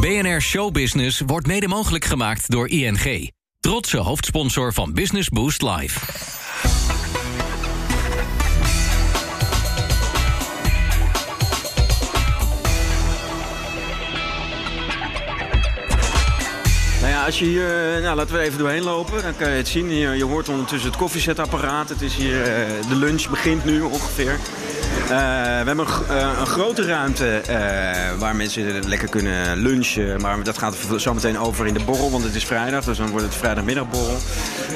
BNR Showbusiness wordt mede mogelijk gemaakt door ING. Trotse hoofdsponsor van Business Boost Live. Nou ja, als je hier, eh, nou, laten we even doorheen lopen, dan kan je het zien. Je, je hoort ondertussen het koffiezetapparaat. Het is hier, eh, de lunch begint nu ongeveer. Eh, we hebben een, eh, een grote ruimte eh, waar mensen lekker kunnen lunchen. Maar dat gaat zo meteen over in de borrel, want het is vrijdag. Dus dan wordt het vrijdagmiddagborrel.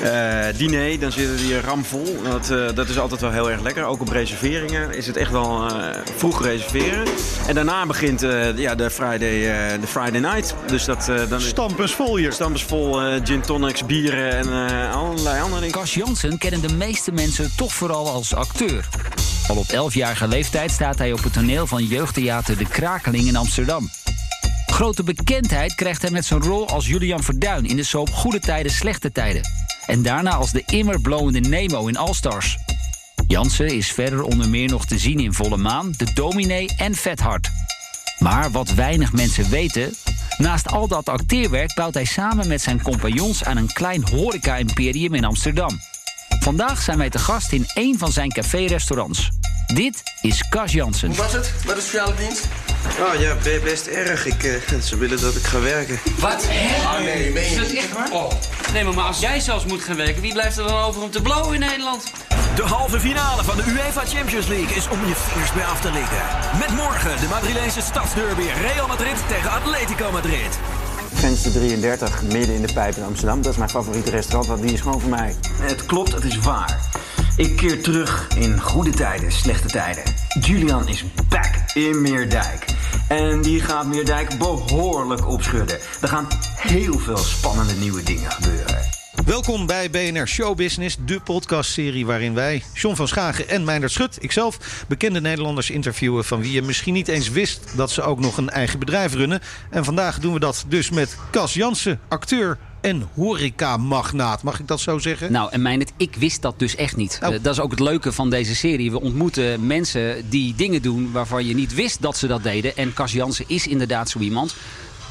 Eh diner, dan zitten die ramvol. Dat, eh, dat is altijd wel heel erg lekker. Ook op reserveringen is het echt wel eh, vroeg reserveren. En daarna begint eh, ja, de, Friday, eh, de Friday night. Dus dat, eh, dan Stampers vol hier. Stampers vol eh, gin tonics, bieren en eh, allerlei andere dingen. Cas Jansen kennen de meeste mensen toch vooral als acteur. Al op 11-jarige leeftijd staat hij op het toneel van jeugdtheater De Krakeling in Amsterdam. Grote bekendheid krijgt hij met zijn rol als Julian Verduin in de soap Goede Tijden, Slechte Tijden. En daarna als de immer blowende Nemo in All Stars. Jansen is verder onder meer nog te zien in Volle Maan, De Dominee en Vet Hard. Maar wat weinig mensen weten, naast al dat acteerwerk bouwt hij samen met zijn compagnons aan een klein horeca-imperium in Amsterdam. Vandaag zijn wij te gast in een van zijn café-restaurants. Dit is Cas Jansen. Hoe was het? Wat is sociale dienst? Oh ja, be- best erg. Ik, eh, ze willen dat ik ga werken. Wat? Hè? Ah, nee, meen je Is dat echt waar? Oh. Nee, maar, maar als jij zelfs moet gaan werken, wie blijft er dan over om te blowen in Nederland? De halve finale van de UEFA Champions League is om je vingers bij af te likken. Met morgen de Madrileense stadsderby Real Madrid tegen Atletico Madrid. Venster 33, midden in de pijp in Amsterdam. Dat is mijn favoriete restaurant, want die is gewoon voor mij. Het klopt, het is waar. Ik keer terug in goede tijden, slechte tijden. Julian is back in Meerdijk. En die gaat Meerdijk behoorlijk opschudden. Er gaan heel veel spannende nieuwe dingen gebeuren. Welkom bij BNR Show Business, de podcastserie waarin wij, John van Schagen en Meindert Schut, ikzelf, bekende Nederlanders interviewen van wie je misschien niet eens wist dat ze ook nog een eigen bedrijf runnen. En vandaag doen we dat dus met Cas Jansen, acteur en horecamagnaat. Mag ik dat zo zeggen? Nou, en Meijnet, ik wist dat dus echt niet. Oh. Eh, dat is ook het leuke van deze serie. We ontmoeten mensen die dingen doen waarvan je niet wist dat ze dat deden. En Cas Jansen is inderdaad zo iemand.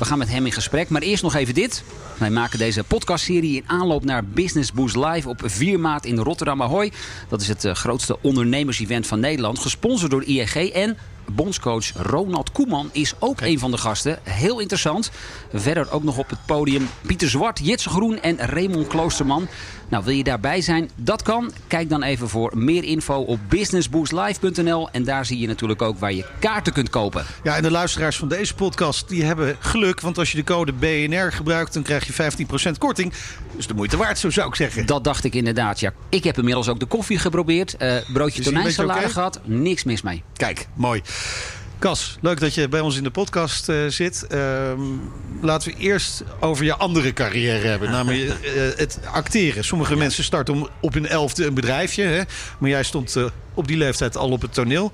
We gaan met hem in gesprek. Maar eerst nog even dit. Wij maken deze podcastserie in aanloop naar Business Boost Live op 4 maart in Rotterdam Ahoy. Dat is het eh, grootste ondernemersevent van Nederland. Gesponsord door ING en bondscoach Ronald Koeman is ook een van de gasten. Heel interessant. Verder ook nog op het podium Pieter Zwart, Jitse Groen en Raymond Kloosterman. Nou, wil je daarbij zijn? Dat kan. Kijk dan even voor meer info op businessboostlive.nl. En daar zie je natuurlijk ook waar je kaarten kunt kopen. Ja, en de luisteraars van deze podcast die hebben geluk. Want als je de code BNR gebruikt, dan krijg je 15% korting. Dus de moeite waard, zo zou ik zeggen. Dat dacht ik inderdaad. Ja, ik heb inmiddels ook de koffie geprobeerd. Eh broodje tonijnsalade oké? gehad. Niks mis mee. Kijk, mooi. Cas, leuk dat je bij ons in de podcast eh, zit. Ehm, laten we eerst over je andere carrière hebben. Namelijk eh, het acteren. Sommige mensen starten om op hun elfde een bedrijfje. Hè? Maar jij stond eh, op die leeftijd al op het toneel.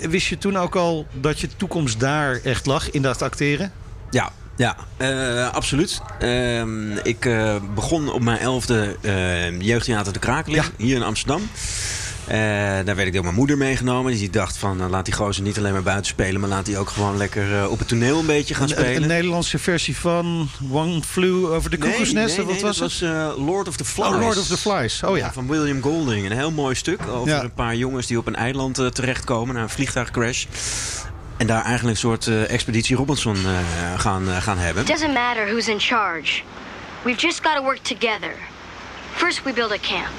Wist je toen ook al dat je toekomst daar echt lag in dat acteren? Ja, ja absoluut. Ehm, ik begon op mijn elfde eh, jeugdtheater De Krakeling, hier in Amsterdam. Eh, daar werd ik door mijn moeder meegenomen. Die dacht van, nou, laat die gozer niet alleen maar buiten spelen... maar laat die ook gewoon lekker eh, op het toneel een beetje gaan spelen. een Nederlandse versie van One Flew Over the Cuckoo's Nest. nee, Wat nee, was dat het? was eh, Lord of the Flies. Oh, Lord of the Flies. Oh ja. Van William Golding. Een heel mooi stuk over Ja. een paar jongens die op een eiland terechtkomen... na een vliegtuigcrash. En daar eigenlijk een soort eh, expeditie Robinson eh, gaan, gaan hebben. It doesn't matter who's in charge. We've just got to work together. First, we build a camp.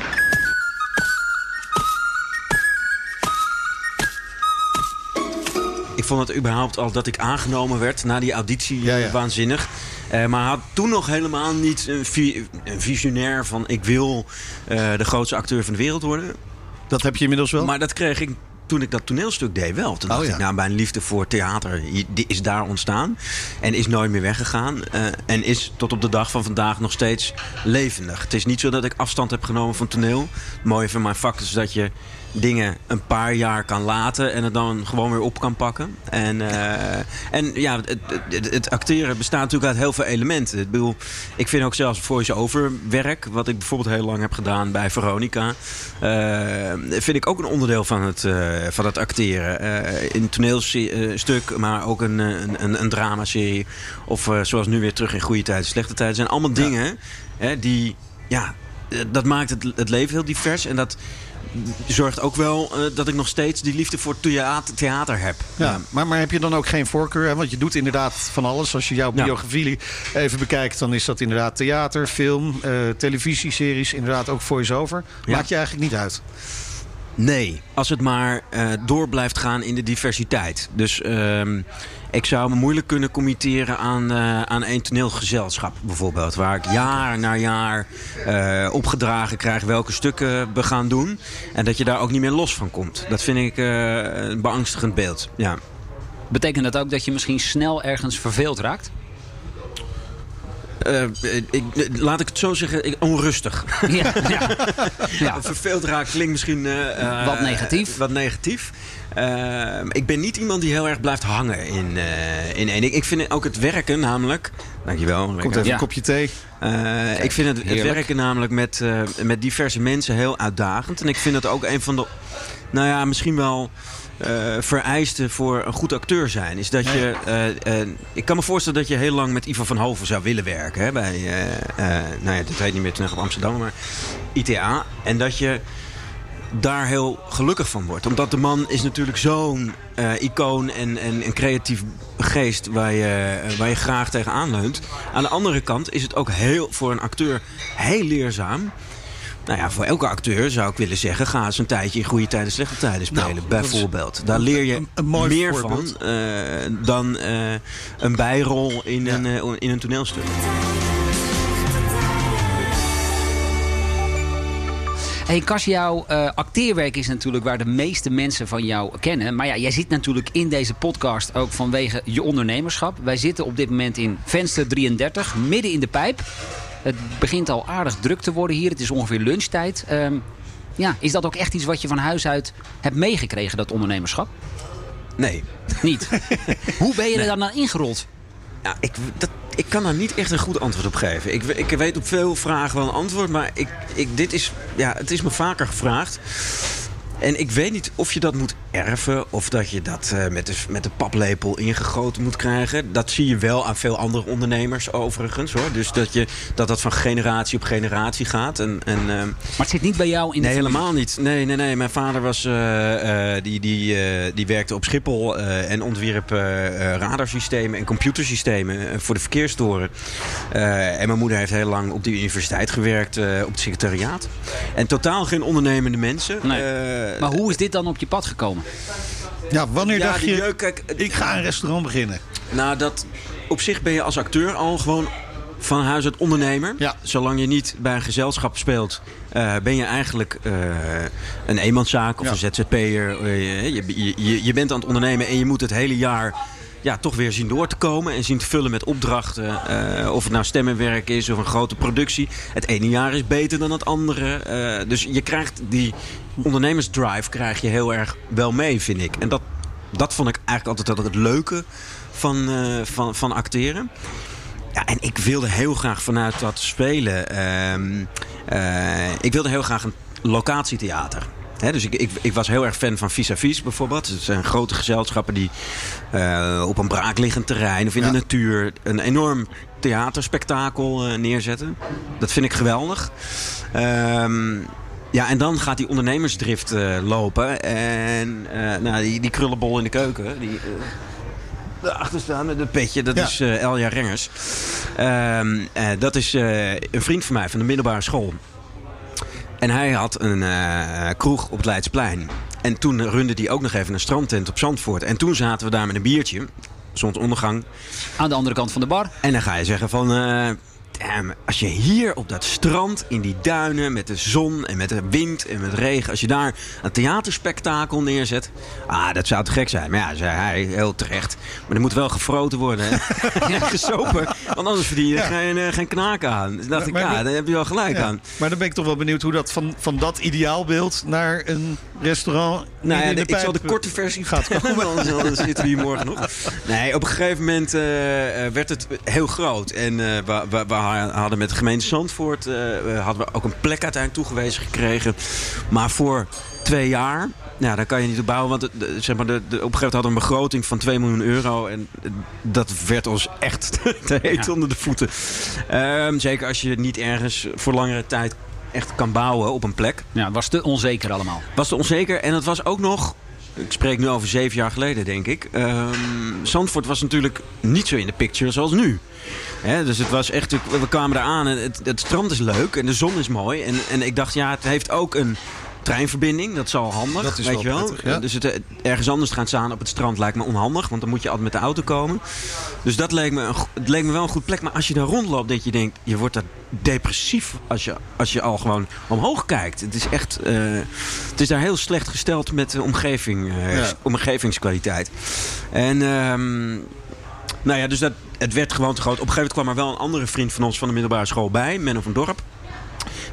Vond het überhaupt al dat ik aangenomen werd na die auditie Ja, ja. waanzinnig. Eh, maar had toen nog helemaal niet een, vi- een visionair van ik wil eh, de grootste acteur van de wereld worden. Dat heb je inmiddels wel? Maar dat kreeg ik toen ik dat toneelstuk deed wel. Toen Oh, dacht ja. ik, nou, mijn liefde voor theater die is daar ontstaan. En is nooit meer weggegaan. eh, en is tot op de dag van vandaag nog steeds levendig. Het is niet zo dat ik afstand heb genomen van toneel. Het mooie van mijn vak is dat je dingen een paar jaar kan laten en het dan gewoon weer op kan pakken. En, uh, en ja, het, het, het, acteren bestaat natuurlijk uit heel veel elementen. Ik bedoel, ik vind ook zelfs voice-over werk, wat ik bijvoorbeeld heel lang heb gedaan bij Veronica, uh, vind ik ook een onderdeel van het, uh, van het acteren. in een toneelstuk, maar ook een, een, een, een dramaserie. Of zoals nu weer terug in goede tijden, slechte tijden. zijn allemaal dingen hè, die, ja, dat maakt het, het leven heel divers. En dat zorgt ook wel uh, dat ik nog steeds die liefde voor theater, theater heb. Ja, ja, Maar, maar heb je dan ook geen voorkeur? Hè? Want je doet inderdaad van alles. Als je jouw biografie even bekijkt, dan is dat inderdaad theater, film, uh, televisieseries, inderdaad ook voice-over. Maakt je eigenlijk niet uit. Nee, als het maar uh, door blijft gaan in de diversiteit. Dus uh, ik zou me moeilijk kunnen committeren aan, uh, aan één toneelgezelschap bijvoorbeeld. Waar ik jaar na jaar uh, opgedragen krijg welke stukken we gaan doen. En dat je daar ook niet meer los van komt. Dat vind ik een beangstigend beeld, ja. Betekent dat ook dat je misschien snel ergens verveeld raakt? Uh, ik, laat ik het zo zeggen, ik, onrustig. Ja, ja. ja. Verveeld raakt klinkt misschien... Uh, wat negatief. Wat negatief. Uh, ik ben niet iemand die heel erg blijft hangen in, in één. Ik, ik vind ook het werken namelijk... Dankjewel. Komt even een kopje thee. Kijk, ik vind het, het werken namelijk met, met diverse mensen heel uitdagend. En ik vind het ook een van de... Nou ja, misschien wel uh, vereiste voor een goed acteur zijn. Is dat je, uh, uh, ik kan me voorstellen dat je heel lang met Ivo van Hoven zou willen werken. Hè, bij, nou ja, dat heet niet meer terug op Amsterdam, maar ITA. En dat je daar heel gelukkig van wordt. Omdat de man is natuurlijk zo'n icoon en, en een creatief geest waar je, waar je graag tegenaan leunt. Aan de andere kant is het ook heel, voor een acteur heel leerzaam nou ja, voor elke acteur zou ik willen zeggen... ga eens een tijdje in goede tijden, slechte tijden spelen, nou, bijvoorbeeld. Daar leer je een, een meer voorbeeld. van uh, dan uh, een bijrol in, ja. een, uh, in een toneelstuk. Hey Cas, jouw uh, acteerwerk is natuurlijk waar de meeste mensen van jou kennen. Maar ja, jij zit natuurlijk in deze podcast ook vanwege je ondernemerschap. Wij zitten op dit moment in venster 33, midden in de pijp. Het begint al aardig druk te worden hier. Het is ongeveer lunchtijd. Um, ja, is dat ook echt iets wat je van huis uit hebt meegekregen, dat ondernemerschap? Nee. Niet? Hoe ben je nee. er dan aan ingerold? Ja, ik, dat, ik kan daar niet echt een goed antwoord op geven. Ik, ik weet op veel vragen wel een antwoord, maar ik, ik, dit is, ja, het is me vaker gevraagd. En ik weet niet of je dat moet erven of dat je dat uh, met, de, met de paplepel ingegoten moet krijgen. Dat zie je wel aan veel andere ondernemers overigens. Hoor. Dus dat, je, dat dat van generatie op generatie gaat. En, en, uh, maar het zit niet bij jou in de Nee, helemaal niet. Nee, nee, nee. Mijn vader was, uh, die, die, die werkte op Schiphol en ontwierp radarsystemen en computersystemen voor de verkeerstoren. en mijn moeder heeft heel lang op die universiteit gewerkt op het secretariaat. En totaal geen ondernemende mensen. Nee. Maar hoe is dit dan op je pad gekomen? Ja, wanneer ja, dacht je, jeuk, kijk, ik ga een restaurant beginnen? Nou, dat, op zich ben je als acteur al gewoon van huis uit ondernemer. Ja. Zolang je niet bij een gezelschap speelt, uh, ben je eigenlijk uh, een eenmanszaak of ja. een ZZP'er. Uh, je, je, je bent aan het ondernemen en je moet het hele jaar ja, toch weer zien door te komen en zien te vullen met opdrachten. Uh, of het nou stemmenwerk is of een grote productie. Het ene jaar is beter dan het andere. Uh, dus je krijgt die ondernemersdrive krijg je heel erg wel mee, vind ik. En dat, dat vond ik eigenlijk altijd het leuke van, uh, van, van acteren. Ja, en ik wilde heel graag vanuit dat spelen. ik wilde heel graag een locatietheater. He, dus ik, ik, ik, was heel erg fan van Vis à Vis bijvoorbeeld. Het zijn grote gezelschappen die uh, op een braakliggend terrein of in ja. de natuur een enorm theaterspektakel uh, neerzetten. Dat vind ik geweldig. Um, ja, en dan gaat die ondernemersdrift uh, lopen. En nou, die, die krullenbol in de keuken, die, daarachter staan met een petje. Dat ja. is Elja Rengers. Uh, dat is een vriend van mij van de middelbare school. En hij had een uh, kroeg op het Leidsplein. En toen runde hij ook nog even een strandtent op Zandvoort. En toen zaten we daar met een biertje. Zonsondergang. Aan de andere kant van de bar. En dan ga je zeggen van... Uh, damn, als je hier op dat strand in die duinen met de zon en met de wind en met regen, als je daar een theaterspektakel neerzet, ah, dat zou te gek zijn. Maar ja, zei hij heel terecht. Maar er moet wel gefroten worden en gesopen, want anders verdien je geen, uh, geen knaak aan. Dus dacht ik, Maar- ja, daar heb je wel gelijk Ja. aan. Maar dan ben ik toch wel benieuwd hoe dat van, van dat ideaalbeeld naar een restaurant. Nou ja, in de ik zal de korte versie gaat vertellen, want anders zitten we hier morgen nog. Nee, op een gegeven moment eh, eh, werd het heel groot. En eh, we, we, we hadden met de gemeente Zandvoort eh, hadden we ook een plek uiteindelijk toegewezen gekregen. Maar voor twee jaar, nou, daar kan je niet op bouwen. Want de, zeg maar, de, de, op een gegeven moment hadden we een begroting van 2 miljoen euro. En eh, dat werd ons echt te heet onder de voeten. Ehm, zeker als je niet ergens voor langere tijd echt kan bouwen op een plek Ja, het was te onzeker allemaal. was te onzeker. En het was ook nog. Ik spreek nu over zeven jaar geleden, denk ik. Ehm Zandvoort was natuurlijk niet zo in de picture zoals nu. Dus het was echt. We kwamen daar aan en het, het strand is leuk en de zon is mooi. En, en ik dacht, ja, het heeft ook een treinverbinding. Dat is al handig. Dat is weet wel je wel. prettig, ja. Dus het, eh, ergens anders gaan staan op het strand lijkt me onhandig. Want dan moet je altijd met de auto komen. Dus dat leek me, een, het leek me wel een goed plek. Maar als je daar rondloopt, dat je denkt, je wordt daar depressief als je, als je al gewoon omhoog kijkt. Het is echt, eh, het is daar heel slecht gesteld met de omgeving, eh, Ja. omgevingskwaliteit. En ehm, nou ja, dus dat, het werd gewoon te groot. Op een gegeven moment kwam er wel een andere vriend van ons van de middelbare school bij, Menno van Dorp.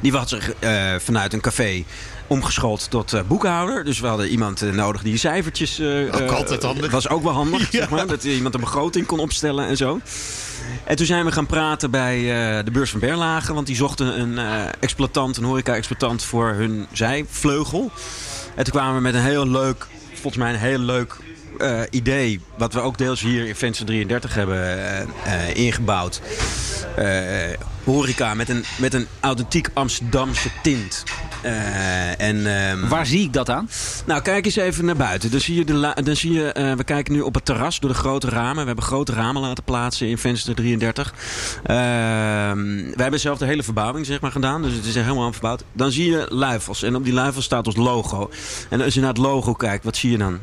Die had zich eh, vanuit een café omgeschoold tot eh, boekhouder. Dus we hadden iemand eh, nodig die cijfertjes... eh, Ook altijd handig. was ook wel handig, zeg maar. Dat iemand een begroting kon opstellen en zo. En toen zijn we gaan praten bij de beurs van Berlage. Want die zochten een exploitant, een horeca-exploitant voor hun zijvleugel. En toen kwamen we met een heel leuk, volgens mij een heel leuk idee. Wat we ook deels hier in Venster 33 hebben ingebouwd. Horeca met een, met een authentiek Amsterdamse tint. Eh, en, ehm, Waar zie ik dat aan? nou, kijk eens even naar buiten. Dan zie je, de dan zie je eh, we kijken nu op het terras door de grote ramen. We hebben grote ramen laten plaatsen in venster 33. Ehm, we hebben zelf de hele verbouwing zeg maar, gedaan. Dus het is helemaal verbouwd. Dan zie je luifels. En op die luifels staat ons logo. En als je naar het logo kijkt, wat zie je dan?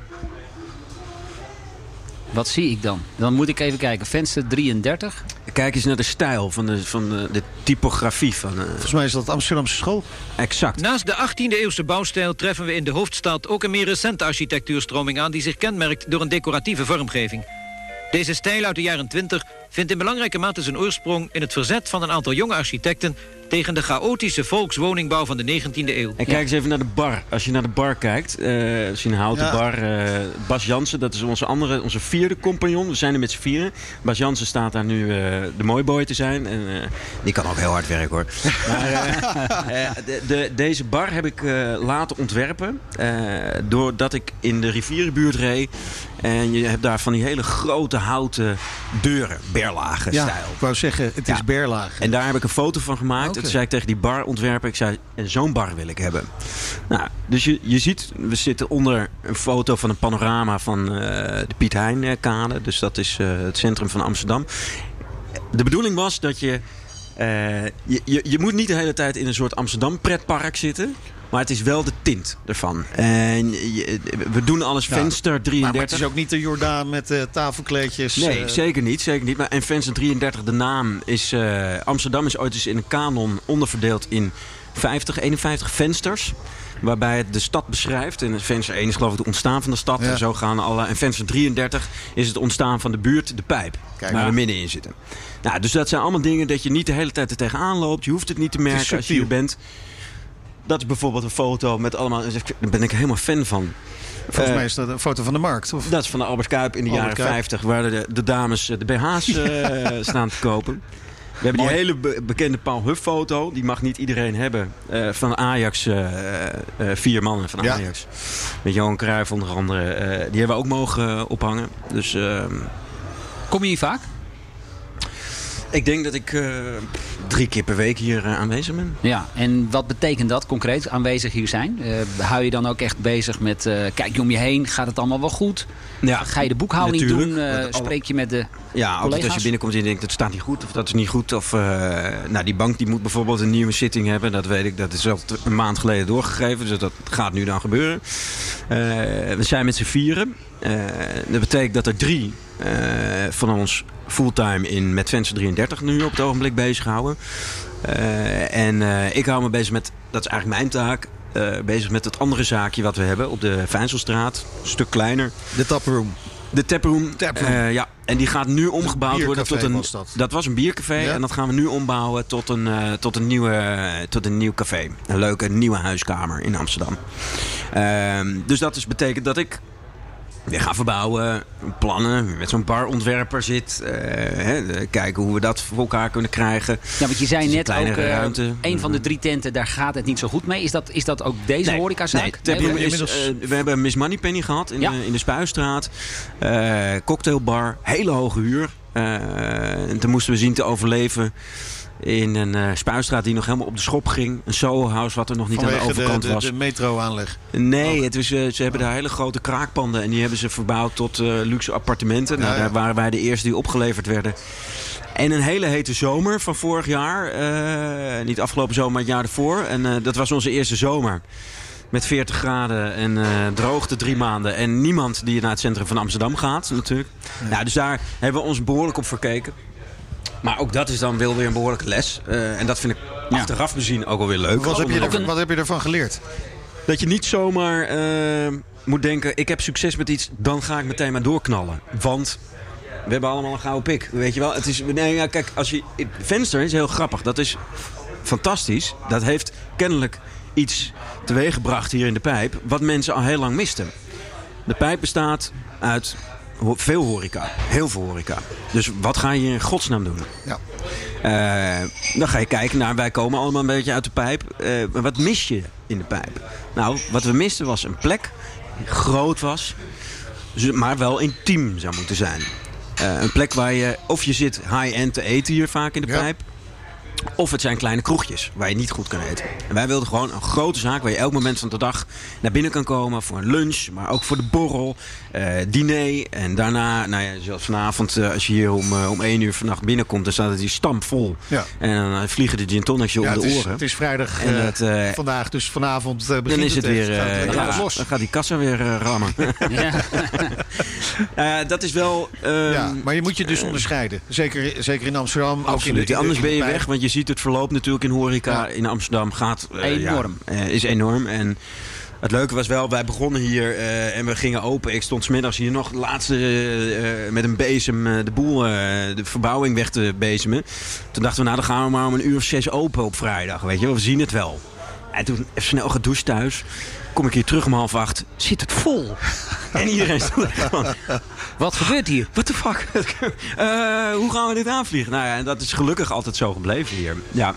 Wat zie ik dan? Dan moet ik even kijken. Venster 33. Kijk eens naar de stijl van de, van de, de typografie van... eh, Volgens mij is dat Amsterdamse school. exact. Naast de 18e-eeuwse bouwstijl treffen we in de hoofdstad ook een meer recente architectuurstroming aan die zich kenmerkt door een decoratieve vormgeving. Deze stijl uit de jaren 20 vindt in belangrijke mate zijn oorsprong in het verzet van een aantal jonge architecten tegen de chaotische volkswoningbouw van de 19e eeuw. En kijk eens even naar de bar. Als je naar de bar kijkt, eh zie je een houten Ja. bar. eh, Bas Jansen, dat is onze, andere, onze vierde compagnon. We zijn er met z'n vieren. Bas Jansen staat daar nu eh, de mooi boy te zijn. En, eh, die kan ook heel hard werken hoor. maar de, de, deze bar heb ik eh, laten ontwerpen. eh, doordat ik in de rivierenbuurt reed. En je hebt daar van die hele grote houten deuren, berlage Ja, stijl. ik wou zeggen, het is Ja. Berlage. En daar heb ik een foto van gemaakt. En toen zei ik tegen die barontwerper, ik zei, en zo'n bar wil ik hebben. Nou, dus je, je ziet, we zitten onder een foto van een panorama van eh, de Piet Hein kade. Dus dat is eh, het centrum van Amsterdam. De bedoeling was dat je, eh, je, je... Je moet niet de hele tijd in een soort Amsterdam pretpark zitten. Maar het is wel de tint ervan. En je- we doen alles Ja, venster Maar, 33. maar het is ook niet de Jordaan met eh, tafelkleedjes. Nee, eh, zeker niet. Zeker niet. Maar en Venster 33, de naam is... eh, Amsterdam is ooit eens in een kanon onderverdeeld in 50, 51 vensters. Waarbij het de stad beschrijft. En venster 1 is geloof ik het ontstaan van de stad. Ja. En zo gaan alle... En venster 33 is het ontstaan van de buurt, de pijp. Kijk. waar Ja. we middenin zitten. Nou, dus dat zijn allemaal dingen dat je niet de hele tijd er tegenaan loopt. Je hoeft het niet te merken als je hier bent. Dat is bijvoorbeeld een foto met allemaal... Daar ben ik helemaal fan van. Volgens Eh, mij is dat een foto van de markt. Of? dat is van de Albert Kuip in de Albert jaren Kuip. 50, waar de, de dames eh, de BH's eh, staan te kopen. We hebben die hele be- bekende Paul Huff foto. Die mag niet iedereen hebben. eh, van Ajax. eh, eh, vier mannen van Ja. Ajax. Met Johan Cruijff onder andere. eh, die hebben we ook mogen ophangen. Dus ehm, Kom je hier vaak? Ik denk dat ik eh, drie keer per week hier eh, aanwezig ben. Ja, en wat betekent dat concreet, aanwezig hier zijn? Eh, hou je dan ook echt bezig met, kijk je om je heen, gaat het allemaal wel goed? Ja, Ga je de boekhouding natuurlijk. doen? Spreek je met de... Ja, altijd als je binnenkomt en je denkt, dat staat niet goed of dat is niet goed. Of nou, die bank die moet bijvoorbeeld een nieuwe zitting hebben. Dat weet ik, dat is al een maand geleden doorgegeven. Dus dat gaat nu dan gebeuren. We zijn met z'n vieren. Dat betekent dat er drie van ons fulltime in met Venture 33 nu op het ogenblik bezighouden. Eh en eh, ik hou me bezig met, dat is eigenlijk mijn taak, eh, bezig met het andere zaakje wat we hebben op de Vijzelstraat. Een stuk kleiner. De taproom. De taproom. Taproom. Ja, en die gaat nu omgebouwd worden tot een. was dat. was een biercafé Ja. en dat gaan we nu ombouwen tot een, tot een, nieuwe, tot een nieuw café. Een leuke nieuwe huiskamer in Amsterdam. Ehm, dus dat is, betekent dat ik weer ga verbouwen, plannen, met zo'n barontwerper zit. eh, hè, kijken hoe we dat voor elkaar kunnen krijgen. Ja, want je zei net ook, eh, ruimte. een van de drie tenten, daar gaat het niet zo goed mee. Is dat, is dat ook deze Nee, horecazaak? Nee, is, inmiddels- eh, we hebben Miss Moneypenny gehad in, Ja. de, in de Spuistraat. Eh, cocktailbar, hele hoge huur. Eh, en toen moesten we zien te overleven in een eh Spuistraat die nog helemaal op de schop ging. Een Soho-house wat er nog niet aan de de, overkant de, was. de metro-aanleg. Nee, het was, eh, ze hebben daar hele grote kraakpanden en die hebben ze verbouwd tot eh, luxe appartementen. Nou, Ja, ja. daar waren wij de eerste die opgeleverd werden. En een hele hete zomer van vorig jaar. niet afgelopen zomer, maar het jaar ervoor. En dat was onze eerste zomer. Met 40 graden en droogte drie maanden. En niemand die naar het centrum van Amsterdam gaat natuurlijk. Nou, dus daar hebben we ons behoorlijk op verkeken. Maar ook dat is dan wel weer een behoorlijke les. Eh, en dat vind ik Ja. achteraf bezien ook alweer leuk. Wat heb, je Om- er, wat heb je ervan geleerd? dat je niet zomaar eh, moet denken: ik heb succes met iets, dan ga ik meteen maar doorknallen. Want we hebben allemaal een gouden pik. Weet je wel? Het is, nee, ja, kijk, als je, het venster is heel grappig. Dat is fantastisch. Dat heeft kennelijk iets teweeggebracht hier in de pijp. wat mensen al heel lang misten. De pijp bestaat uit veel horeca. Heel veel horeca. Dus wat ga je in godsnaam doen? Ja. Eh, dan ga je kijken naar, wij komen allemaal een beetje uit de pijp. Maar wat mis je in de pijp? Nou, wat we misten was een plek die groot was, maar wel intiem zou moeten zijn. Eh, een plek waar je, of je zit high-end te eten hier vaak in de Ja. pijp. Of het zijn kleine kroegjes waar je niet goed kan eten. En wij wilden gewoon een grote zaak waar je elk moment van de dag naar binnen kan komen. Voor een lunch, maar ook voor de borrel, eh, diner. En daarna, nou ja, zoals vanavond, eh, als je hier om, eh, om één uur vannacht binnenkomt, dan staat het hier stampvol. Ja. En dan eh, vliegen de gin tonics je Ja, om het, de is, oren. het is vrijdag En eh, dat, eh, vandaag, dus vanavond eh, begint dan is het weer, eh, het- ja, het los. dan gaat die kassa weer eh, rammen. Ja. Nou ja, dat is wel... ehm, Ja, maar je moet je dus onderscheiden. Zeker, zeker in Amsterdam. ook in de- Absoluut. in de- Anders ben je weg, want je ziet het verloop natuurlijk in horeca in Amsterdam gaat eh, Enorm. ja, eh, is enorm. En het leuke was wel, wij begonnen hier eh, en we gingen open. Ik stond smiddags hier nog laatste met een bezem de boel, de verbouwing weg te bezemen. Toen dachten we, nou dan gaan we maar om een uur of zes open op vrijdag. Weet je, we zien het wel. En toen even snel gedoucht thuis. Kom ik hier terug om half acht. Zit het vol? en iedereen stond van, Wat gebeurt hier? What the fuck? Eh, hoe gaan we dit aanvliegen? Nou ja, en dat is gelukkig altijd zo gebleven hier. Ja.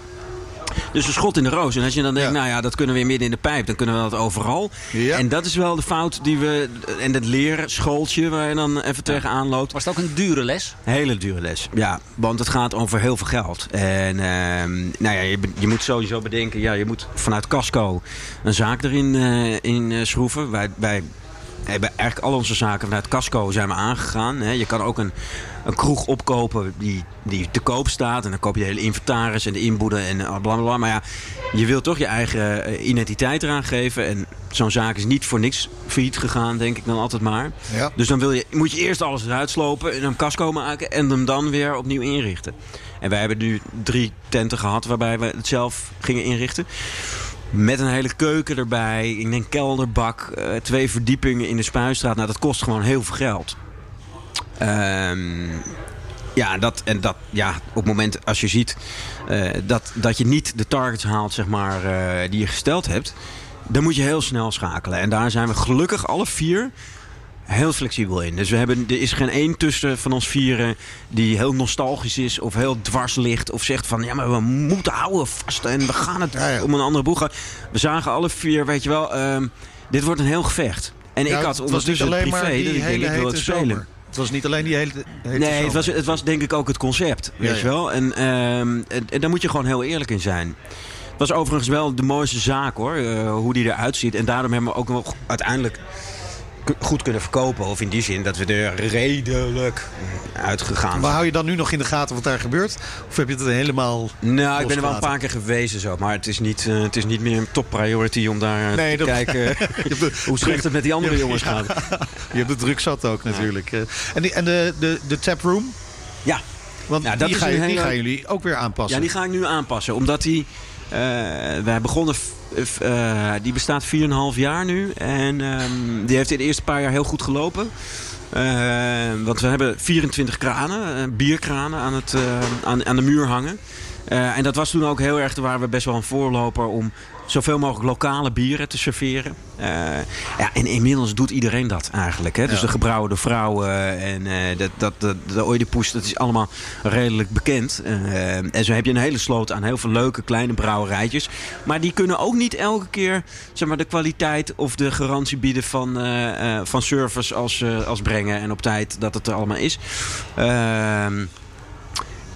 Dus een schot in de roos. En als je dan denkt, Ja. nou ja, dat kunnen we weer midden in de pijp. Dan kunnen we dat overal. Ja. En dat is wel de fout die we... En het leren schooltje waar je dan even tegenaan loopt. Was het ook een dure les? Hele dure les. Ja, want het gaat over heel veel geld. En ehm, nou ja, je, je moet sowieso bedenken, ja, je moet vanuit Casco een zaak erin eh, in, eh, schroeven. Wij, wij hebben eigenlijk al onze zaken vanuit Casco zijn we aangegaan. Hè. Je kan ook een, een kroeg opkopen die, die te koop staat. En dan koop je de hele inventaris en de inboeden en eh, bla bla bla. Maar ja, je wilt toch je eigen eh, identiteit eraan geven. En zo'n zaak is niet voor niks failliet gegaan, denk ik dan altijd maar. Ja. Dus dan wil je, moet je eerst alles eruit slopen en een casco maken en hem dan weer opnieuw inrichten. En wij hebben nu drie tenten gehad waarbij we het zelf gingen inrichten. Met een hele keuken erbij, ik denk kelderbak, eh, twee verdiepingen in de Spuistraat. Nou, dat kost gewoon heel veel geld. Ehm, ja, dat, en dat, ja, op het moment als je ziet eh, dat, dat je niet de targets haalt zeg maar, eh, die je gesteld hebt, dan moet je heel snel schakelen. En daar zijn we gelukkig alle vier heel flexibel in. Dus we hebben, er is geen één tussen van ons vieren die heel nostalgisch is of heel dwars ligt of zegt van ja, maar we moeten houden vast en we gaan het Ja, ja. om een andere boeg gaan. We zagen alle vier, weet je wel, ehm, dit wordt een heel gevecht. En Ja, ik had ondertussen het alleen privé, dat ik denk, hele ik wil het spelen. zomer. Het was niet alleen die hele hete Nee, het was, het was denk ik ook het concept. Weet je wel? En, ehm, en, en daar moet je gewoon heel eerlijk in zijn. Het was overigens wel de mooiste zaak hoor, eh, hoe die eruit ziet. En daarom hebben we ook nog uiteindelijk goed kunnen verkopen. Of in die zin dat we er redelijk uitgegaan Maar zijn. hou je dan nu nog in de gaten wat daar gebeurt? Of heb je het helemaal Nou, ik ben er wel een paar keer geweest zo. Maar het is niet, eh, het is niet meer een top priority om daar eh, Nee, te dat- kijken de- hoe slecht het met die andere jongens gaat. Je hebt de druk zat ook natuurlijk. Eh, En, die, en de, de, de taproom? Ja. Want Ja, die, ga die gaan jullie ook weer aanpassen. Ja, die ga ik nu aanpassen. Omdat die... eh wij begonnen... eh, die bestaat 4,5 jaar nu. En ehm, die heeft in de eerste paar jaar heel goed gelopen. Eh, want we hebben 24 kranen, bierkranen, aan, het, aan, aan de muur hangen. En dat was toen ook heel erg, daar waren we best wel een voorloper om zoveel mogelijk lokale bieren te serveren. Eh, ja, en inmiddels doet iedereen dat eigenlijk. Hè? Dus de gebrouwen door vrouwen en eh, dat, dat, dat, de Oedipus, dat is allemaal redelijk bekend. Eh, en zo heb je een hele sloot aan heel veel leuke kleine brouwerijtjes. Maar die kunnen ook niet elke keer zeg maar, de kwaliteit of de garantie bieden van, van service als, als brengen en op tijd dat het er allemaal is. Ehm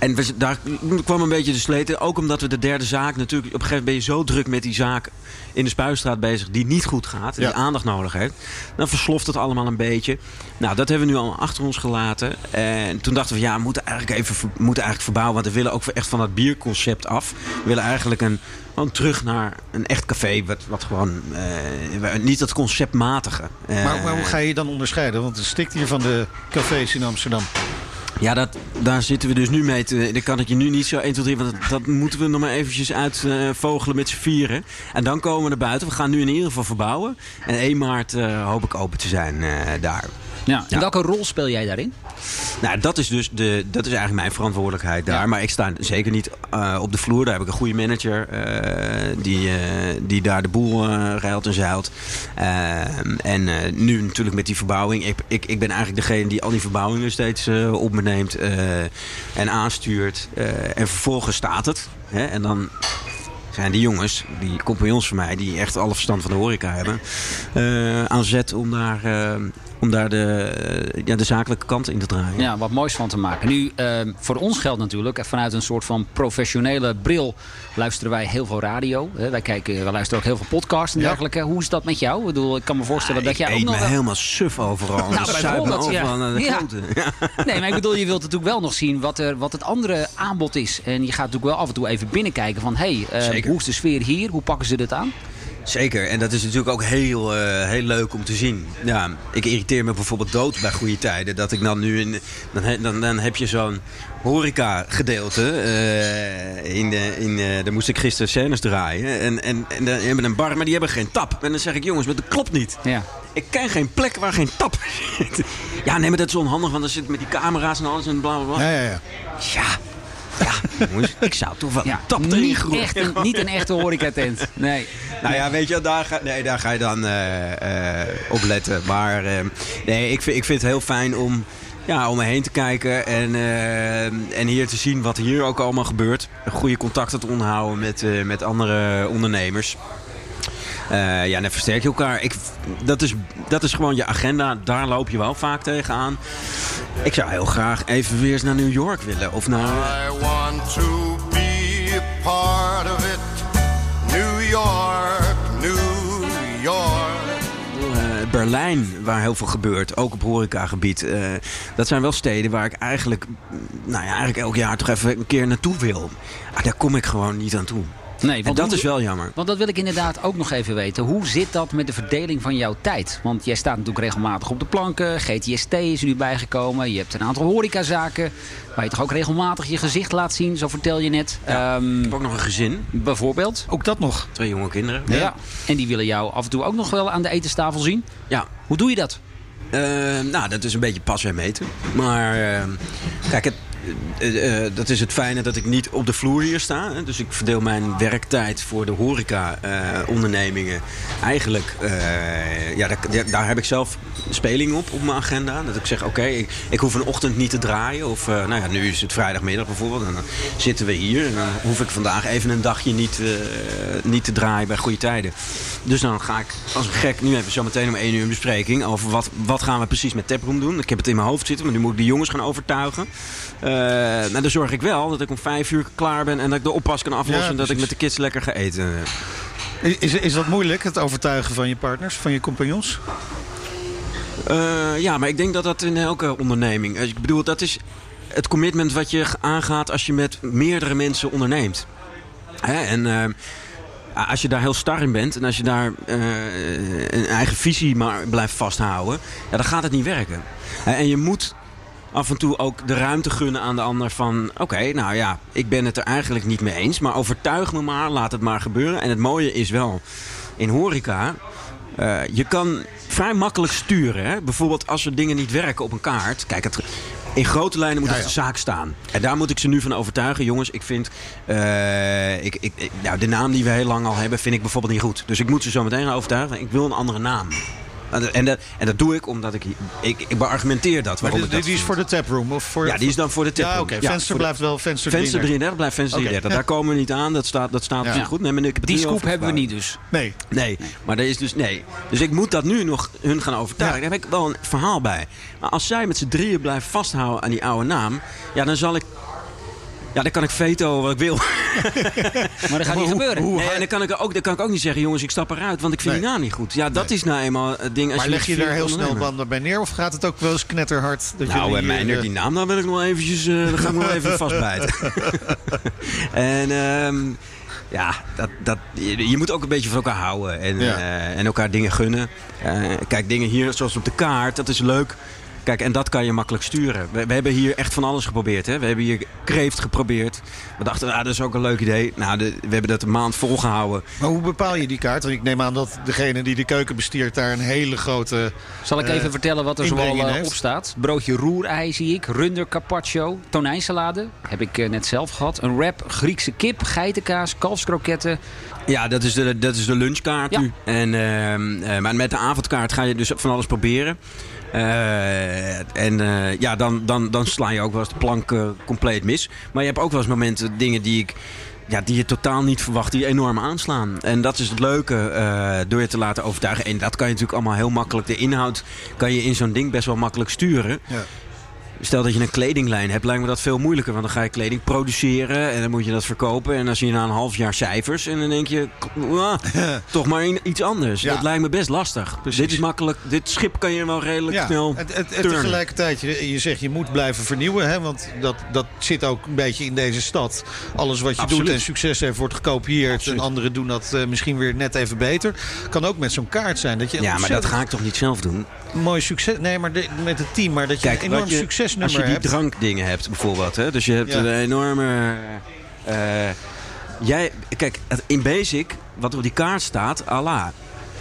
en we, daar kwam een beetje de sleten. Ook omdat we de derde zaak natuurlijk... Op een gegeven moment ben je zo druk met die zaak in de Spuistraat bezig... die niet goed gaat Ja. die aandacht nodig heeft. Dan versloft het allemaal een beetje. Nou, dat hebben we nu al achter ons gelaten. En toen dachten we, ja, we moeten eigenlijk even moeten eigenlijk verbouwen. Want we willen ook echt van dat bierconcept af. We willen eigenlijk een, gewoon terug naar een echt café. Wat, wat gewoon... eh, niet dat conceptmatige. Eh, Maar, maar hoe ga je je dan onderscheiden? Want het stikt hier van de cafés in Amsterdam. Ja, dat, daar zitten we dus nu mee. Te, dat kan ik je nu niet zo 1, 2, 3... Want dat, moeten we nog maar eventjes uitvogelen met z'n vieren. En dan komen we naar buiten. We gaan nu in ieder geval verbouwen. En 1 maart eh, hoop ik open te zijn eh, daar. Ja. En welke rol speel jij daarin? Nou, dat is dus de, dat is eigenlijk mijn verantwoordelijkheid daar. Maar ik sta zeker niet eh, op de vloer. Daar heb ik een goede manager eh, die, eh, die daar de boel ruilt en zeilt. Eh, en nu natuurlijk met die verbouwing. Ik, ik, ik ben eigenlijk degene die al die verbouwingen steeds op me neemt en aanstuurt. En vervolgens staat het. Hè, en dan zijn die jongens, die compagnons van mij, die echt alle verstand van de horeca hebben, aan zet om daar, om daar de, ja, de zakelijke kant in te draaien. Ja, wat moois van te maken. Nu, eh, voor ons geldt natuurlijk, eh, vanuit een soort van professionele bril luisteren wij heel veel radio. Hè. Wij, kijken, wij luisteren ook heel veel podcasts en Ja. dergelijke. Hoe is dat met jou? Ik bedoel, ik kan me voorstellen dat ik jij ook eet nog me wel... helemaal suf overal. Nou, zuip me bijvoorbeeld, ja. overal naar de Ja. kloten. Ja. Nee, maar ik bedoel, je wilt natuurlijk wel nog zien wat, er, wat het andere aanbod is. En je gaat natuurlijk wel af en toe even binnenkijken van... hé, hey, eh, hoe is de sfeer hier? Hoe pakken ze dit aan? Zeker, en dat is natuurlijk ook heel, eh, heel leuk om te zien. Ja, ik irriteer me bijvoorbeeld dood bij goede tijden. Dat ik dan nu in. Dan, he- dan, dan heb je zo'n horeca-gedeelte. eh, in de, in, eh, daar moest ik gisteren scènes draaien. En, en, en dan hebben een bar, maar die hebben geen tap. En dan zeg ik, jongens, maar dat klopt niet. Ja. Ik ken geen plek waar geen tap zit. Ja, nee, maar dat is onhandig, want dan zit met die camera's en alles en bla bla bla. Ja, ja, ja. Ja, ja, jongens, ik zou toch wel Ja, een tap erin niet, groeien. echt een, niet een echte horecatent. Nee. Nou ja, weet je, daar ga, nee, daar ga je dan eh, op letten. Maar eh, nee, ik vind, ik vind het heel fijn om, ja, om me heen te kijken en, eh, en hier te zien wat hier ook allemaal gebeurt. Goede contacten te onderhouden met, met andere ondernemers. Ja, dan versterk je elkaar. Ik, dat, is, dat is gewoon je agenda. Daar loop je wel vaak tegenaan. Ik zou heel graag even weer eens naar New York willen. Of naar... I want to be a part of it. New York, New York. Eh, Berlijn, waar heel veel gebeurt, ook op horecagebied. Eh, dat zijn wel steden waar ik eigenlijk, mm, nou ja, eigenlijk elk jaar toch even een keer naartoe wil. Ah, daar kom ik gewoon niet aan toe. Nee, En want dat hoe- is wel jammer. Want dat wil ik inderdaad ook nog even weten. Hoe zit dat met de verdeling van jouw tijd? Want jij staat natuurlijk regelmatig op de planken. GTST is er nu bijgekomen. Je hebt een aantal horecazaken. Waar je toch ook regelmatig je gezicht laat zien. Zo vertel je net. Ehm, Ik heb ook nog een gezin, bijvoorbeeld. Ook dat nog. twee jonge kinderen. Ja. En die willen jou af en toe ook nog wel aan de etenstafel zien. Ja. Hoe doe je dat? Eh, nou, dat is een beetje pas en meten. Maar eh, kijk, het, eh, eh, dat is het fijne dat ik niet op de vloer hier sta. Hè. Dus ik verdeel mijn werktijd voor de horeca-ondernemingen. Eigenlijk, eh, ja, daar, daar- heb ik zelf speling op, op mijn agenda. Dat ik zeg, oké, ik, ik hoef een ochtend niet te draaien. Of, eh, nou ja, nu is het vrijdagmiddag bijvoorbeeld. En dan zitten we hier. En dan hoef ik vandaag even een dagje niet, eh, niet te draaien bij goede tijden. Dus dan ga ik als een gek, nu we zo meteen om één uur een bespreking over wat, wat gaan we precies met Taproom doen. Ik heb het in mijn hoofd zitten, maar nu moet ik de jongens gaan overtuigen. Eh nou, dan zorg ik wel dat ik om vijf uur klaar ben en dat ik de oppas kan aflossen Ja, en dat ik met de kids lekker ga eten. Is, is dat moeilijk, het overtuigen van je partners, van je compagnons? Eh, ja, maar ik denk dat dat in elke onderneming. eh, Ik bedoel, dat is het commitment wat je aangaat als je met meerdere mensen onderneemt. Hè? En als je daar heel star in bent en als je daar een eigen visie maar blijft vasthouden, ja, dan gaat het niet werken. En je moet af en toe ook de ruimte gunnen aan de ander van... oké, nou ja, ik ben het er eigenlijk niet mee eens... maar overtuig me maar, laat het maar gebeuren. En het mooie is wel, in horeca... eh, je kan vrij makkelijk sturen. Hè? Bijvoorbeeld als er dingen niet werken op een kaart. Kijk, het, in grote lijnen moet Ja, de zaak staan. En daar moet ik ze nu van overtuigen. Jongens, ik vind... eh, ik, ik, nou, de naam die we heel lang al hebben, vind ik bijvoorbeeld niet goed. Dus ik moet ze zo meteen overtuigen. Ik wil een andere naam. En dat- En dat, en dat doe ik omdat ik... Ik, ik beargumenteer dat. Maar Waarom die, ik dat die is voor de taproom? Of voor, Ja, die is dan voor de taproom. Ja, oké. Ja, venster blijft wel venster Venster 33. 33 blijft venster Oké, 33. ja. Daar komen we niet aan. Dat staat, dat staat Ja. goed. Nee, maar ik heb het Die scoop hebben we niet dus. Nee. Nee, maar er is dus nee. Dus ik moet dat nu nog hun gaan overtuigen. Daar heb ik wel een verhaal bij. Maar als zij met z'n drieën blijven vasthouden aan die oude naam, ja, dan zal ik. Ja, dan kan ik veto wat ik wil. Maar dat gaat niet gebeuren. Nee, en dan kan, ik ook, dan kan ik ook niet zeggen, jongens, ik stap eruit, want ik vind Nee. die naam niet goed. Ja, dat is nou eenmaal het ding. Als Maar je leg je daar heel snel dan bij neer? Of gaat het ook wel eens knetterhard? Dat Nou, jullie en hier, Meijner, eh, die naam, daar wil ik nog wel eventjes, eh daar ga ik nog wel even vastbijten. en ehm, ja, dat, dat, je, je moet ook een beetje van elkaar houden en, Ja. eh, en elkaar dingen gunnen. Eh, kijk, dingen hier, zoals op de kaart, dat is leuk. Kijk, en dat kan je makkelijk sturen. We, we hebben hier echt van alles geprobeerd. Hè? We hebben hier kreeft geprobeerd. We dachten, ah, dat is ook een leuk idee. Nou, de- we hebben dat een maand volgehouden. Maar hoe bepaal je die kaart? Want ik neem aan dat degene die de keuken bestiert daar een hele grote... Zal ik eh, even vertellen wat er zoal heeft? op staat? Broodje roerei zie ik, runder carpaccio, tonijnsalade. Heb ik eh, net zelf gehad. Een wrap Griekse kip, geitenkaas, kalfskroketten. Ja, dat is de, dat is de lunchkaart Ja. nu. En, ehm, eh, maar met de avondkaart ga je dus van alles proberen. Eh, en eh, ja, dan, dan, dan sla je ook wel eens de plank eh, compleet mis. Maar je hebt ook wel eens momenten, dingen die ik... Ja, die je totaal niet verwacht, die enorm aanslaan. En dat is het leuke, door je te laten overtuigen. En dat kan je natuurlijk allemaal heel makkelijk. De inhoud kan je in zo'n ding best wel makkelijk sturen. Ja. Stel dat je een kledinglijn hebt, lijkt me dat veel moeilijker. Want dan ga je kleding produceren en dan moet je dat verkopen. En dan zie je na een half jaar cijfers. En dan denk je, "Ah, toch maar iets anders. Ja. Dat lijkt me best lastig. Dit is makkelijk. Dit schip kan je wel redelijk Ja, snel het, het, het turnen. tegelijkertijd, je, je zegt je moet blijven vernieuwen. Hè, want dat, dat zit ook een beetje in deze stad. Alles wat je Absoluut. doet en succes heeft wordt gekopieerd. Absoluut. En anderen doen dat eh, misschien weer net even beter. Kan ook met zo'n kaart zijn. Dat je Ja, maar dat ga ik toch niet zelf doen? mooi succes... Nee, maar de- met het team. Maar dat je Kijk, een enorm je- Als je die hebt. drankdingen hebt bijvoorbeeld. Hè? Dus je hebt Ja. een enorme... eh, jij, kijk, in basic, wat op die kaart staat, Allah.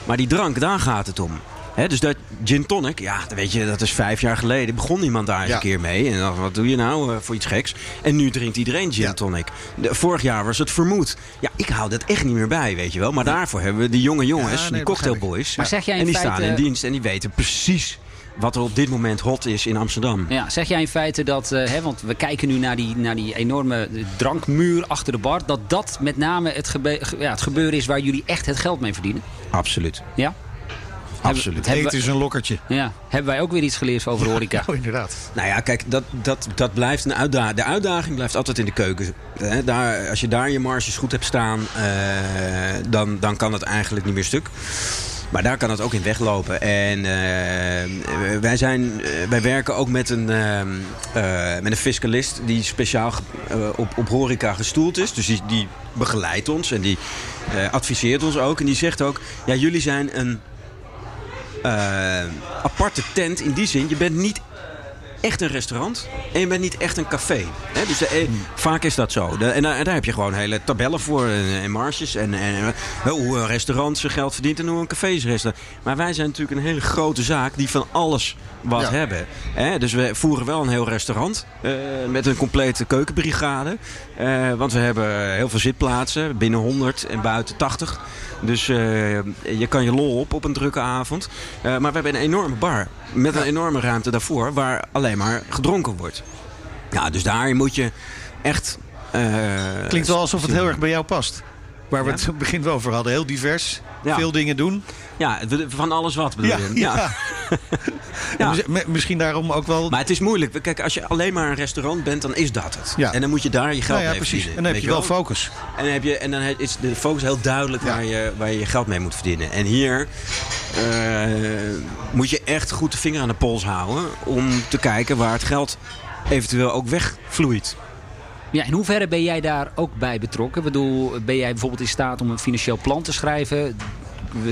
Maar die drank, daar gaat het om. Hè, dus dat gin tonic, ja, dat weet je, dat is vijf jaar geleden. Begon iemand daar eens Ja. een keer mee. En dan, wat doe je nou eh, voor iets geks? En nu drinkt iedereen gin Ja. tonic. De- vorig jaar was het vermoed. Ja, ik hou dat echt niet meer bij, weet je wel. Maar daarvoor hebben we die jonge jongens, nee, die cocktailboys. Maar zeg jij in en die feite- staan in dienst en die weten precies wat er op dit moment hot is in Amsterdam. Ja, zeg jij in feite dat, eh, hè, want we kijken nu naar die, naar die enorme drankmuur achter de bar, dat dat met name het, gebe- ge- ja, het gebeuren is waar jullie echt het geld mee verdienen? Absoluut. Ja? Absoluut. Hebben, Eten is een lokkertje. ja. Hebben wij ook weer iets geleerd over horeca? Oh, inderdaad. Nou ja, kijk, dat, dat, dat blijft een uitdaging. De uitdaging blijft altijd in de keuken. Hè, Daar, als je daar je marges goed hebt staan, eh, dan, dan kan het eigenlijk niet meer stuk. Maar daar kan het ook in weglopen. En eh, wij, zijn, eh, wij werken ook met een, eh, met een fiscalist die speciaal op, op horeca gestoeld is. Dus die, die begeleidt ons en die adviseert ons ook. En die zegt ook, ja, jullie zijn een aparte tent in die zin. Je bent niet echt een restaurant en je bent niet echt een café. Hè? Dus de, eh, vaak is dat zo. De- en, daar, en daar heb je gewoon hele tabellen voor en, en marges. En, en eh, hoe een restaurant zijn geld verdient en hoe een café zijn restaurant. Maar wij zijn natuurlijk een hele grote zaak die van alles wat Ja. hebben. Hè? Dus we voeren wel een heel restaurant eh, met een complete keukenbrigade. Eh, want we hebben heel veel zitplaatsen, binnen 100 en buiten 80. Dus eh, je kan je lol op op een drukke avond. Eh, maar we hebben een enorme bar met een enorme ruimte daarvoor waar alleen maar gedronken wordt. Ja, dus daar moet je echt. Klinkt wel alsof het heel erg bij jou past. Waar we het het begin over hadden. Heel divers. Veel dingen doen. Ja, van alles wat bedoel je. ja. Ja. En mis- mi- Misschien daarom ook wel... Maar het is moeilijk. Kijk, als je alleen maar een restaurant bent, dan is dat het. Ja. En dan moet je daar je geld Nou ja, mee precies. verdienen. En dan heb je wel focus. En dan, heb je, en dan is de focus heel duidelijk waar, je, waar je je geld mee moet verdienen. En hier eh, moet je echt goed de vinger aan de pols houden... om te kijken waar het geld eventueel ook wegvloeit. Ja, in hoeverre ben jij daar ook bij betrokken? Ik bedoel, ben jij bijvoorbeeld in staat om een financieel plan te schrijven?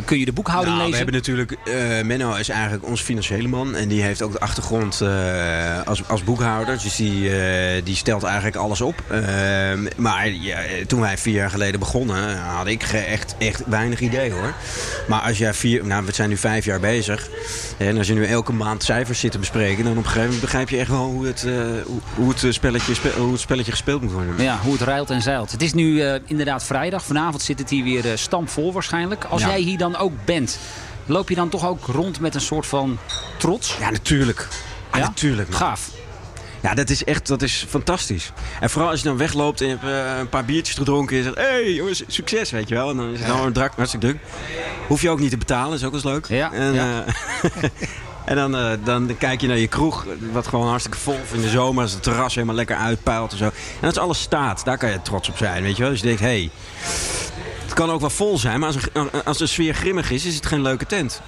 Kun je de boekhouding Nou, we lezen? hebben natuurlijk... eh, Menno is eigenlijk ons financiële man. En die heeft ook de achtergrond eh, als, als boekhouder. Dus die, eh, die stelt eigenlijk alles op. Ehm, maar ja, toen wij vier jaar geleden begonnen... had ik echt, echt weinig idee hoor. Maar als jij vier... Nou, we zijn nu vijf jaar bezig. En als je nu elke maand cijfers zit te bespreken... dan op een gegeven moment begrijp je echt wel hoe het, eh, hoe, hoe het, spelletje, spe- hoe het spelletje gespeeld moet worden. Ja, hoe het ruilt en zeilt. Het is nu eh, inderdaad vrijdag. Vanavond zit het hier weer stampvol waarschijnlijk. Als Ja. jij hier dan ook bent, loop je dan toch ook rond met een soort van trots? Ja, natuurlijk. Ja, natuurlijk. man. Gaaf. Ja, dat is echt dat is fantastisch. En vooral als je dan wegloopt en je hebt eh, een paar biertjes gedronken en je zegt: hé hey, jongens, succes, weet je wel. En dan is het allemaal drak, hartstikke druk. Hoef je ook niet te betalen, is ook wel eens leuk. Ja, En, ja. eh, en dan, eh, dan kijk je naar je kroeg, wat gewoon hartstikke vol is in de zomer. Als het terras helemaal lekker uitpuilt en zo. En als alles staat, daar kan je trots op zijn, weet je wel. Dus je denkt: hé, hey, kan ook wel vol zijn, maar als, een, als de sfeer grimmig is, is het geen leuke tent.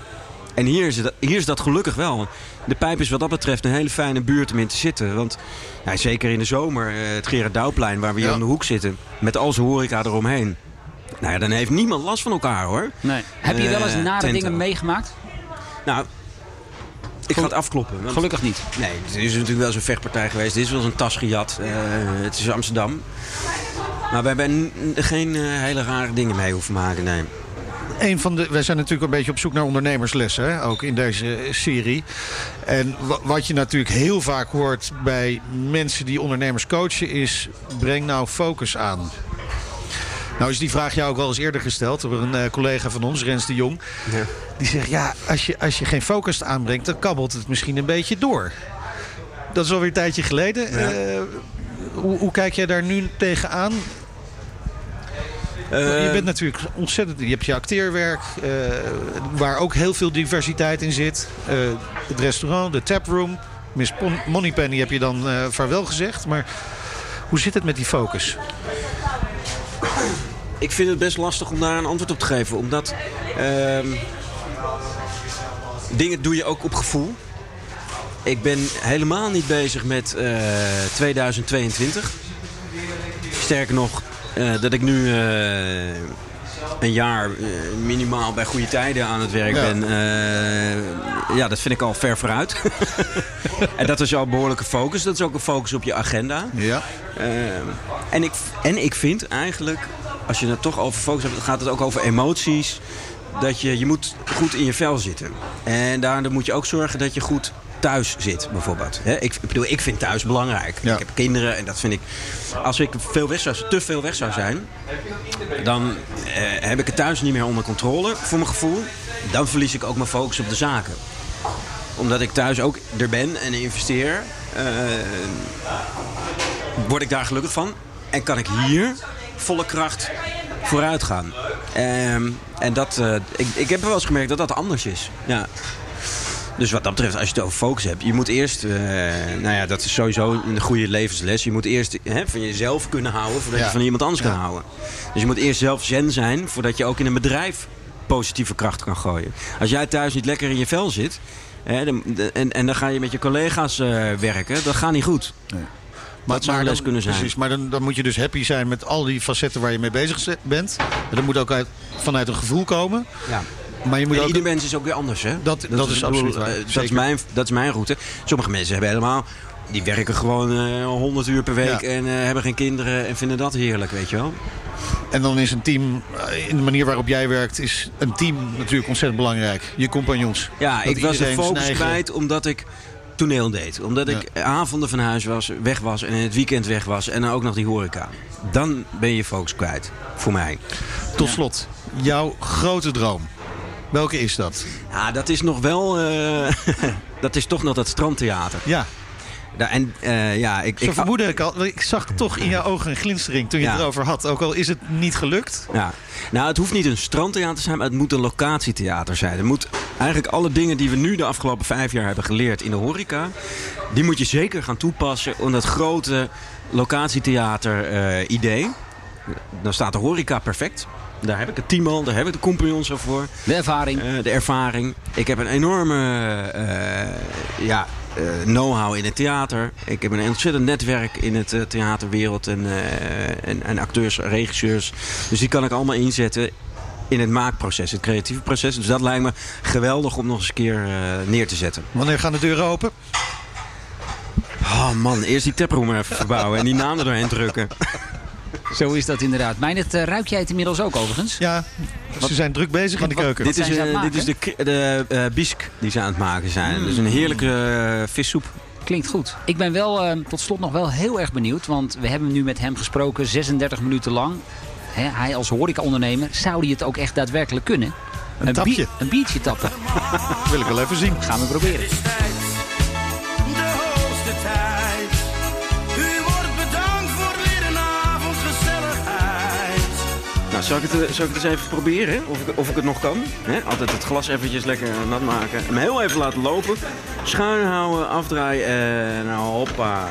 En hier is, het, hier is dat gelukkig wel. De Pijp is wat dat betreft een hele fijne buurt om in te zitten. Want ja, zeker in de zomer, eh, het Gerard Douwplein waar we hier Ja. aan de hoek zitten. Met al zijn horeca eromheen. Nou ja, dan heeft niemand last van elkaar hoor. Nee. Heb je wel eens Eh, nare tenten. dingen meegemaakt? Nou, ik ga het afkloppen. want- Gelukkig niet. Nee, het is natuurlijk wel zo'n vechtpartij geweest. Dit is wel eens een tas gejat. Eh, het is Amsterdam. Maar we hebben geen eh, hele rare dingen mee hoeven maken, nee. Een van de, wij zijn natuurlijk een beetje op zoek naar ondernemerslessen, hè, ook in deze eh, serie. En wa- wat je natuurlijk heel vaak hoort bij mensen die ondernemers coachen is... breng nou focus aan. Nou is die vraag jou ook wel eens eerder gesteld door een eh, collega van ons, Rens de Jong. Ja. Die zegt, ja, als je, als je geen focus aanbrengt, dan kabbelt het misschien een beetje door. Dat is alweer een tijdje geleden. Hoe, hoe kijk jij daar nu tegenaan? Je bent natuurlijk ontzettend... Je hebt je acteerwerk, eh, waar ook heel veel diversiteit in zit. Eh, het restaurant, de taproom. Miss Pon- Moneypenny heb je dan eh vaarwel gezegd. Maar hoe zit het met die focus? Ik vind het best lastig om daar een antwoord op te geven. Omdat ehm, dingen doe je ook op gevoel. Ik ben helemaal niet bezig met eh, 2022. Sterker nog, eh, dat ik nu eh, een jaar eh, minimaal bij goede tijden aan het werk Ja. ben. ja, dat vind ik al ver vooruit. en dat is al een behoorlijke focus. Dat is ook een focus op je agenda. Ja. En, ik, en ik vind eigenlijk, als je het toch over focus hebt, dan gaat het ook over emoties. Dat je, je moet goed in je vel zitten. En daardoor moet je ook zorgen dat je goed thuis zit, bijvoorbeeld. Ik, bedoel, ik vind thuis belangrijk. Ja. Ik heb kinderen en dat vind ik... Als ik veel weg zou, te veel weg zou zijn, dan eh, heb ik het thuis niet meer onder controle, voor mijn gevoel. Dan verlies ik ook mijn focus op de zaken. Omdat ik thuis ook er ben en investeer, eh, word ik daar gelukkig van. En kan ik hier volle kracht vooruit gaan. Ehm, en dat, eh, ik, ik heb wel eens gemerkt dat dat anders is. Ja. Dus wat dat betreft, als je het over focus hebt, je moet eerst, eh, nou ja, dat is sowieso een goede levensles. Je moet eerst hè, van jezelf kunnen houden voordat Ja. je van iemand anders kan houden. Dus je moet eerst zelf zen zijn voordat je ook in een bedrijf positieve kracht kan gooien. Als jij thuis niet lekker in je vel zit hè, dan- en, en dan ga je met je collega's eh, werken, dat gaat niet goed. dat zou les kunnen zijn. Precies, maar dan, dan moet je dus happy zijn met al die facetten waar je mee bezig bent. En dat moet ook uit, vanuit een gevoel komen. Ja. Maar je moet ook... ieder mens is ook weer anders, hè? Dat- dat is absoluut waar. eh, Dat is, mijn, dat is mijn route. Sommige mensen hebben helemaal... Die werken gewoon eh 100 uur per week Ja. en eh, hebben geen kinderen en vinden dat heerlijk, weet je wel? En dan is een team, in de manier waarop jij werkt, is een team natuurlijk ontzettend belangrijk. Je compagnons. Ja, ik was de focus eigen- kwijt omdat ik toneel deed. Omdat ik avonden van huis was, weg was en in het weekend weg was. En dan ook nog die horeca. Dan ben je focus kwijt, voor mij. Tot slot, jouw grote droom. Welke is dat? Ja, dat is nog wel... eh, dat is toch nog dat strandtheater. Ja, en eh, ja, ik... zo ik vermoedde ik al. Ik zag toch in jouw ogen een glinstering toen je Ja. het erover had. Ook al is het niet gelukt. Ja. Nou, het hoeft niet een strandtheater te zijn, maar het moet een locatietheater zijn. Het moet eigenlijk alle dingen die we nu de afgelopen vijf jaar hebben geleerd in de horeca, die moet je zeker gaan toepassen om dat grote locatietheater-idee. dan staat de horeca perfect. Daar heb ik het team al, daar heb ik de compagnons al voor. De ervaring. Eh, de ervaring. Ik heb een enorme eh, ja, eh, know-how in het theater. Ik heb een ontzettend netwerk in het theaterwereld en, eh, en, en acteurs, regisseurs. Dus die kan ik allemaal inzetten in het maakproces, het creatieve proces. Dus dat lijkt me geweldig om nog eens een keer eh, neer te zetten. Wanneer gaan de deuren open? Oh man, eerst die taproom even verbouwen en die naam er doorheen drukken. Zo is dat inderdaad. Meijnert, uh, ruik jij het inmiddels ook overigens? Ja, ze zijn druk bezig in de keuken. Dit is, eh, dit is de, de eh, bisk die ze aan het maken zijn. Dus een heerlijke eh, vissoep. Klinkt goed. Ik ben wel eh, tot slot nog wel heel erg benieuwd. Want we hebben nu met hem gesproken 36 minuten lang. Hè, hij als horecaondernemer, zou hij het ook echt daadwerkelijk kunnen? Een tapje. bier- een biertje tappen. wil ik wel even zien. Gaan we proberen. Zal ik, het, eh, zal ik het eens even proberen? Of ik, of ik het nog kan? Altijd het glas eventjes lekker nat maken. Hem heel even laten lopen. Schuin houden, afdraaien en nou, hoppa.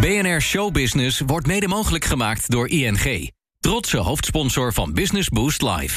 BNR Showbusiness wordt mede mogelijk gemaakt door ING. Trotse hoofdsponsor van Business Boost Live.